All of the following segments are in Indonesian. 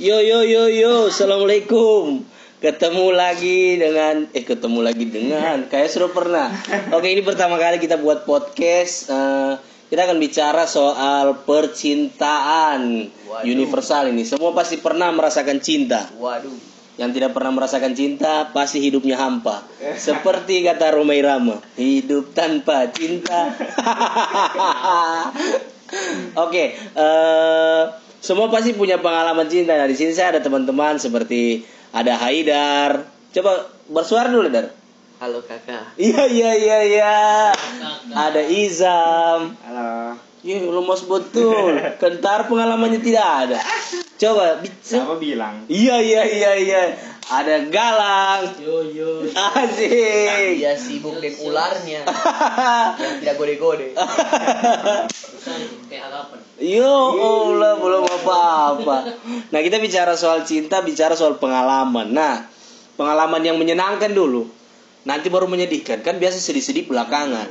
Yo yo yo yo, assalamualaikum. Ketemu lagi dengan eh ketemu lagi dengan kayak sudah pernah. Oke ini pertama kali kita buat podcast. Eh, kita akan bicara soal percintaan Waduh. universal ini. Semua pasti pernah merasakan cinta. Waduh. Yang tidak pernah merasakan cinta pasti hidupnya hampa. Seperti kata Romai Rama, hidup tanpa cinta. Oke, eh, semua pasti punya pengalaman cinta. Nah, di sini saya ada teman-teman seperti ada Haidar. Coba bersuara dulu, Dar. Halo kakak. Iya, iya, iya, iya. Ada Izam. Halo. Iya, lemas betul. Kentar pengalamannya tidak ada. Coba, bisa. Siapa bilang? Iya iya iya iya. Ada Galang. Yo yo. Asik. Dia sibuk dengan ularnya yang tidak gode-gode. Yo Allah belum apa-apa. Nah kita bicara soal cinta, bicara soal pengalaman. Nah pengalaman yang menyenangkan dulu. Nanti baru menyedihkan. Kan biasa sedih-sedih belakangan.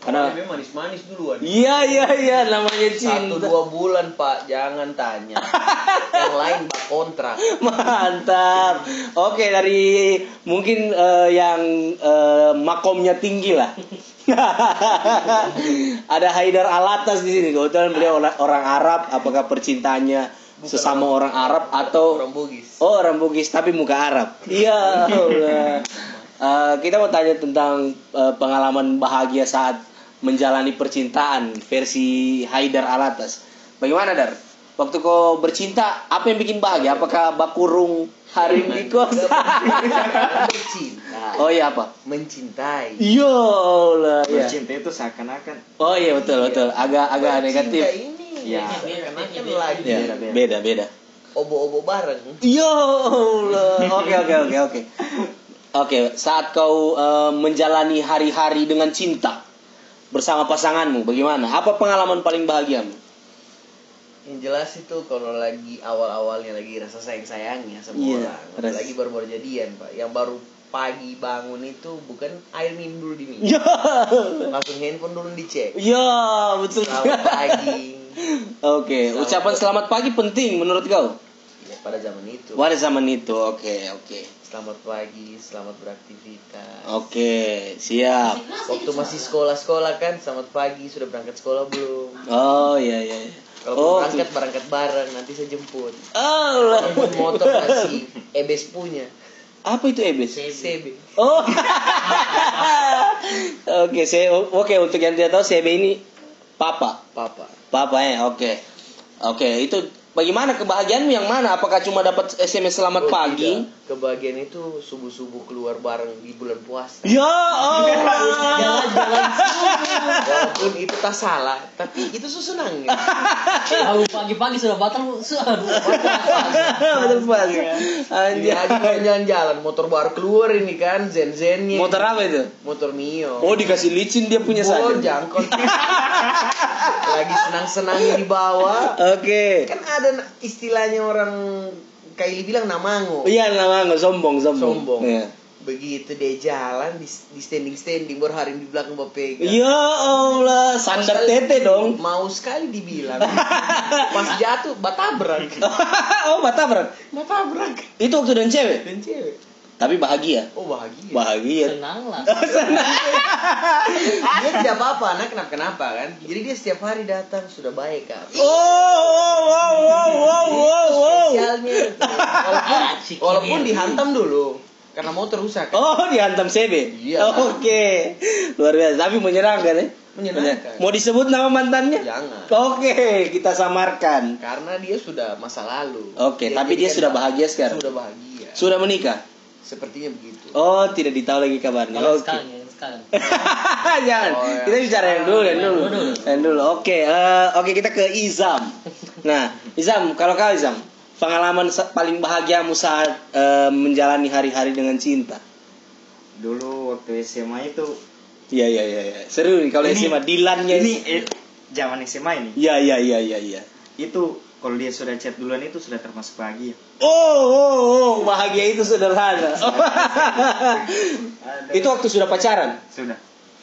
Karena Karena manis-manis duluan. iya iya iya namanya Satu cinta. dua bulan pak, jangan tanya. yang lain pak kontrak. Mantap. Oke dari mungkin eh, yang eh, makomnya tinggi lah. Ada Haidar Alatas di sini. Kebetulan beliau orang, orang Arab. Apakah percintanya sesama orang Arab atau Orang Bugis. oh orang Bugis tapi muka Arab? Iya. Eh, kita mau tanya tentang eh, pengalaman bahagia saat menjalani percintaan versi Haidar Alatas. Bagaimana Dar? Waktu kau bercinta, apa yang bikin bahagia? Apakah bakurung harim di kos? Mencinta. oh iya apa? Mencintai. Iya lah. Iya. Bercinta itu seakan-akan Oh iya betul betul. Agak agak negatif. Ini. Ya. Kan lagi Ya, Beda-beda. beda beda. obo-obo bareng. Ya Allah. Oke oke oke oke. Oke, saat kau eh, menjalani hari-hari dengan cinta bersama pasanganmu, bagaimana? Apa pengalaman paling bahagiamu? Yang jelas itu kalau lagi awal-awalnya lagi rasa sayang-sayangnya sama Iya, orang. Lagi baru-baru jadian, Pak. Yang baru pagi bangun itu bukan air minum dulu diminum. Ya, Langsung handphone dulu dicek. ya betul. Selamat pagi. Oke, Selamat ucapan pagi. selamat pagi penting menurut kau? Ya, pada zaman itu. Pada zaman itu, oke oke. Selamat pagi, selamat beraktivitas. Oke, siap. Waktu masih sekolah-sekolah kan, selamat pagi, sudah berangkat sekolah belum? Oh iya iya. Kalau Oh, berangkat, berangkat bareng, nanti saya jemput. oh lah. Jemput motor masih Ebes punya. Apa itu ebes? CB. Oh. Oke, saya oke untuk yang tidak tahu CB ini papa. Papa. Papa ya, oke. Oke, itu bagaimana kebahagiaanmu yang mana? Apakah cuma dapat SMS selamat Oh, pagi? tidak. Kebahagiaan itu subuh-subuh keluar bareng di bulan puasa. Ya Allah. Jalan-jalan Walaupun itu tak salah, tapi itu susunannya. Tahu pagi-pagi sudah batal, sudah Betul pas. Jadi Anjir. aja main jalan-jalan, motor baru keluar ini kan, zen-zennya. Motor apa itu? Motor Mio. Oh, dikasih licin dia punya saja. jangkot. Lagi senang-senangnya di bawah. Oke. Kan ada na- istilahnya orang Kaili bilang namango. Iya, nama nggak sombong, sombong. Sombong. Iya. Begitu dia jalan di, di standing-standing baru hari di belakang berpegang. Ya Allah, sandar tete dong. Mau sekali dibilang. Pas jatuh batabrak. oh, batabrak. Batabrak. Itu waktu dan cewek. Dan cewek. Tapi bahagia. Oh bahagia. Bahagia. Senang lah. dia tidak apa-apa, anak kenapa kenapa kan. Jadi dia setiap hari datang sudah baik kan. Oh, wow, wow, wow, wow, wow, wow. Spesialnya. Walaupun, walaupun dihantam dulu. Karena motor rusak. kan. Oh, dihantam CB. Iya. Oke. Luar biasa. Tapi menyenangkan ya. Menyenangkan. Mau disebut nama mantannya? Jangan. Oke, kita samarkan. Karena dia sudah masa lalu. Oke, tapi dia jadikan sudah bahagia sekarang. Sudah bahagia. Sudah menikah? Sepertinya begitu. Oh, tidak ditahu lagi kabarnya. Kalau Oke. sekarang ya, sekarang. Jangan. Oh, ya. Kita bicara yang dulu, yang dulu. Yang dulu. Oke, eh, oke kita ke Izam. Nah, Izam, kalau kau Izam, pengalaman paling bahagiamu saat eh, menjalani hari-hari dengan cinta. dulu waktu SMA itu Iya, iya, iya, iya. Seru nih kalau Ini- SMA Dilannya ini eh, zaman SMA ini Iya, iya, iya, iya, iya. itu kalau dia sudah chat duluan itu sudah termasuk bahagia. Oh, oh, oh, bahagia itu sederhana. itu waktu sudah pacaran. Sudah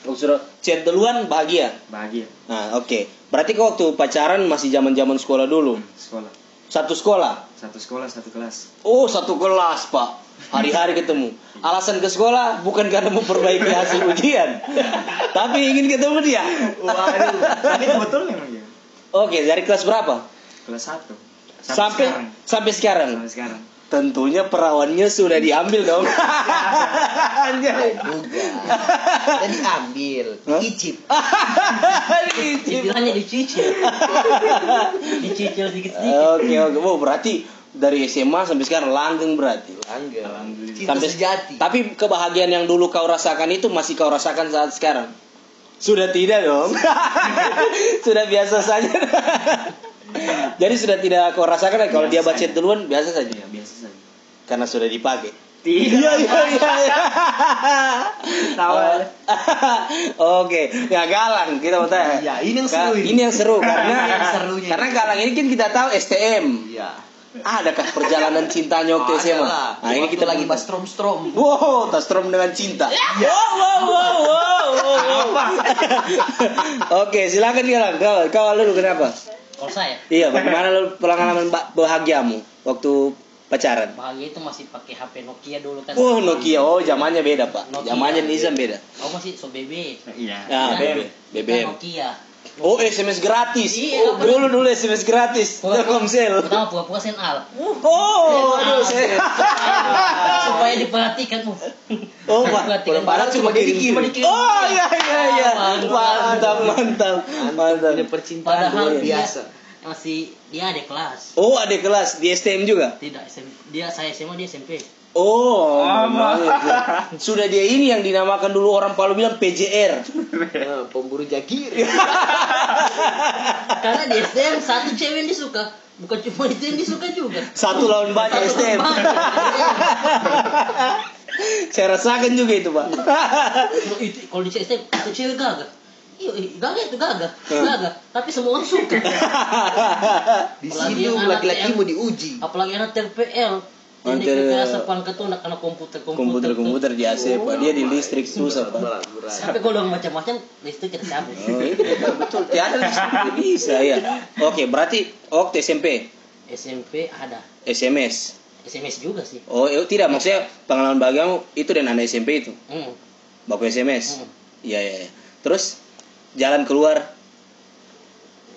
Waktu sudah chat duluan bahagia. bahagia Nah, oke. Berarti kau waktu pacaran masih zaman-zaman sekolah dulu. sekolah. Satu sekolah. Satu sekolah, satu kelas. Oh, satu kelas, Pak. Hari-hari ketemu. Alasan ke sekolah bukan karena memperbaiki hasil ujian, tapi ingin ketemu dia. Waduh, tapi betul memang ya. Oke, dari kelas berapa? Kelas satu. Sampai sekarang. sampai sekarang. Sampai sekarang. Tentunya perawannya sudah diambil dong. Anjay. juga jadi ambil Hah? icip Istilahnya dicicil. dicicil sedikit-sedikit. Oke, oke. Oh, berarti dari SMA sampai sekarang langgeng berarti. langgeng Sampai sejati Tapi kebahagiaan yang dulu kau rasakan itu masih kau rasakan saat sekarang? Sudah tidak dong. sudah biasa saja. Jadi sudah tidak kau rasakan ya, kalau dia bacet ya. duluan biasa saja Iya, biasa saja. karena sudah dipakai. Tidak. Iya iya iya. iya. Tawa. Oke, ya galang kita mau tanya. Iya, ini yang seru ini. Ini yang seru karena yang serunya. karena galang ini kan kita tahu STM. iya Adakah perjalanan cintanya waktu SMA? Lah. Nah, ini kita lagi bahas strom strom Wow, tas strom dengan cinta. Iya. Wow, wow, wow, wow, wow. Oke, silakan Galang. Kau, kau lu kenapa? Kalau saya Iya, bagaimana lu pengalaman ba- bahagiamu waktu pacaran? bahagia itu masih pakai HP Nokia dulu kan. Oh, Nokia. Oh, zamannya beda, Pak. Zamannya Nizam beda. Aku masih so BB. Iya. Ah, Kita- BB. kita BBM. Nokia. Oh, SMS gratis. Iya, oh, dulu dulu SMS gratis. Telkomsel. Pertama pura-pura senal. Oh, aduh, saya. supaya diperhatikan. Uh. Oh, Pak. Diperhatikan. Padahal cuma dikirim. Oh, iya iya iya. Mantap. Mantap, mantap. Mantap. ini percintaan luar dia biasa masih dia ada kelas. Oh, ada kelas di STM juga? Tidak, SM, dia saya SMA dia SMP. Oh, banget. Sudah dia ini yang dinamakan dulu orang Palu bilang PJR. Nah, pemburu jagir Karena di STM satu cewek yang disuka, bukan cuma itu yang disuka juga. Satu lawan banyak Satu STM. lawan Saya rasakan juga itu, Pak. Kalau itu kalau di STM itu cewek gagah. Iya, iya, gagah itu gagah, gagah. Tapi semua orang suka. di anak laki-laki mau diuji Apalagi anak TPL. Antar- kekerasan pangkat tuh anak anak komputer komputer. Komputer-komputer di AC, Pak. Dia di listrik susah, Pak. Tapi kalau udah macam-macam listrik kita cabut. Oh, iya, betul. Tiada listrik bisa ya. Oke, berarti waktu SMP, SMP ada SMS. SMS juga sih. Oh, eh, tidak maksudnya pengalaman bahagiamu itu dan anak SMP itu. Hmm. Baku SMS. Hmm. Iya, iya, iya. Terus jalan keluar.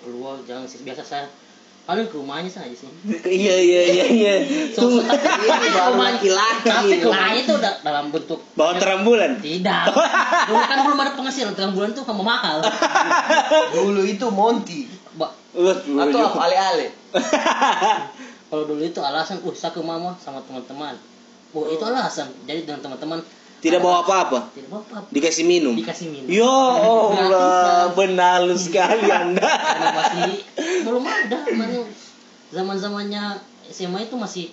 Keluar jangan sih biasa saya paling ke rumahnya saja sih. iya, iya, iya, iya. So, rumahnya- laki-laki. Tapi rumahnya itu udah dalam bentuk Bawa terang bulan. tidak. Dulu kan belum ada penghasilan terang bulan tuh kamu mahal. dulu itu Monty Ba- atau apa ale-ale Kalau dulu itu alasan, uh saya ke mama sama teman-teman. Oh itu alasan. Jadi dengan teman-teman Tidak bawa apa-apa. tidak bawa apa Dikasih minum. dikasih minum. Ya Allah, benalu sekali Anda. Karena masih belum ada mana zaman zamannya SMA itu masih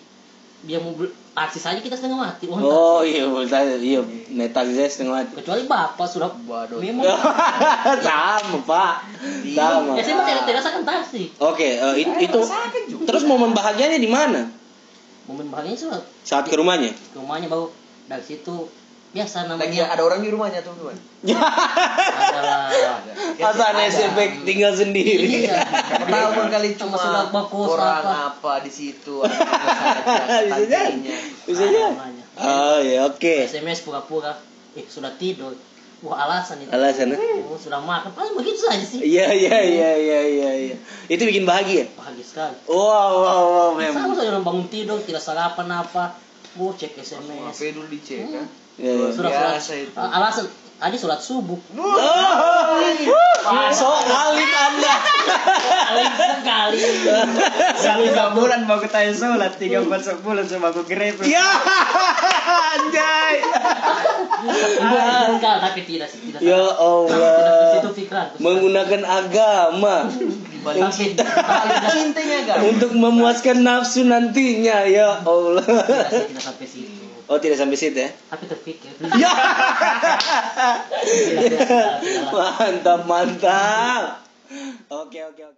dia mau taksi saja kita setengah mati. Uang Oh iya, betul. iya, netak saya setengah mati. Kecuali bapak sudah Waduh. memang Sama pak, sama. SMA tidak tidak rasakan taksi. Oke, eh, it- itu terus momen bahagianya di mana? Momen bahagianya sudah Saat ke rumahnya? ke rumahnya baru dari situ biasa lagi namanya ada orang di rumahnya teman-teman adalah Masa anak SMP tinggal sendiri? Iya. tahu kali Sama cuma sudah bagus orang apa. apa di situ Bisa jadi. Bisa jadi. namanya. Oh ya oke. SMS pura-pura eh sudah tidur. Wah alasan itu. Alasan. eh? Oh, sudah makan. Paling begitu saja sih. Iya iya iya iya iya. iya. Itu bikin bahagia. Bahagia sekali. Wow wow wow Sama memang. saja orang bangun tidur, tidak sarapan apa. Oh, cek SMS. HP dulu dicek kan Ya, ya. Sudah biasa sholat. itu. Ah, Alasan tadi sholat subuh. So alim anda. Alim sekali. Satu bulan mau tanya sholat, tiga empat sebulan sama aku grepe. Ya anjay. Sekali, tapi tidak sih, tidak. Ya Allah. situ pikiran. Menggunakan agama untuk memuaskan nafsu nantinya ya Allah. tidak sampai. Oh tidak sampai situ ya? Tapi terpikir. Ya. Mantap mantap. Oke oke oke.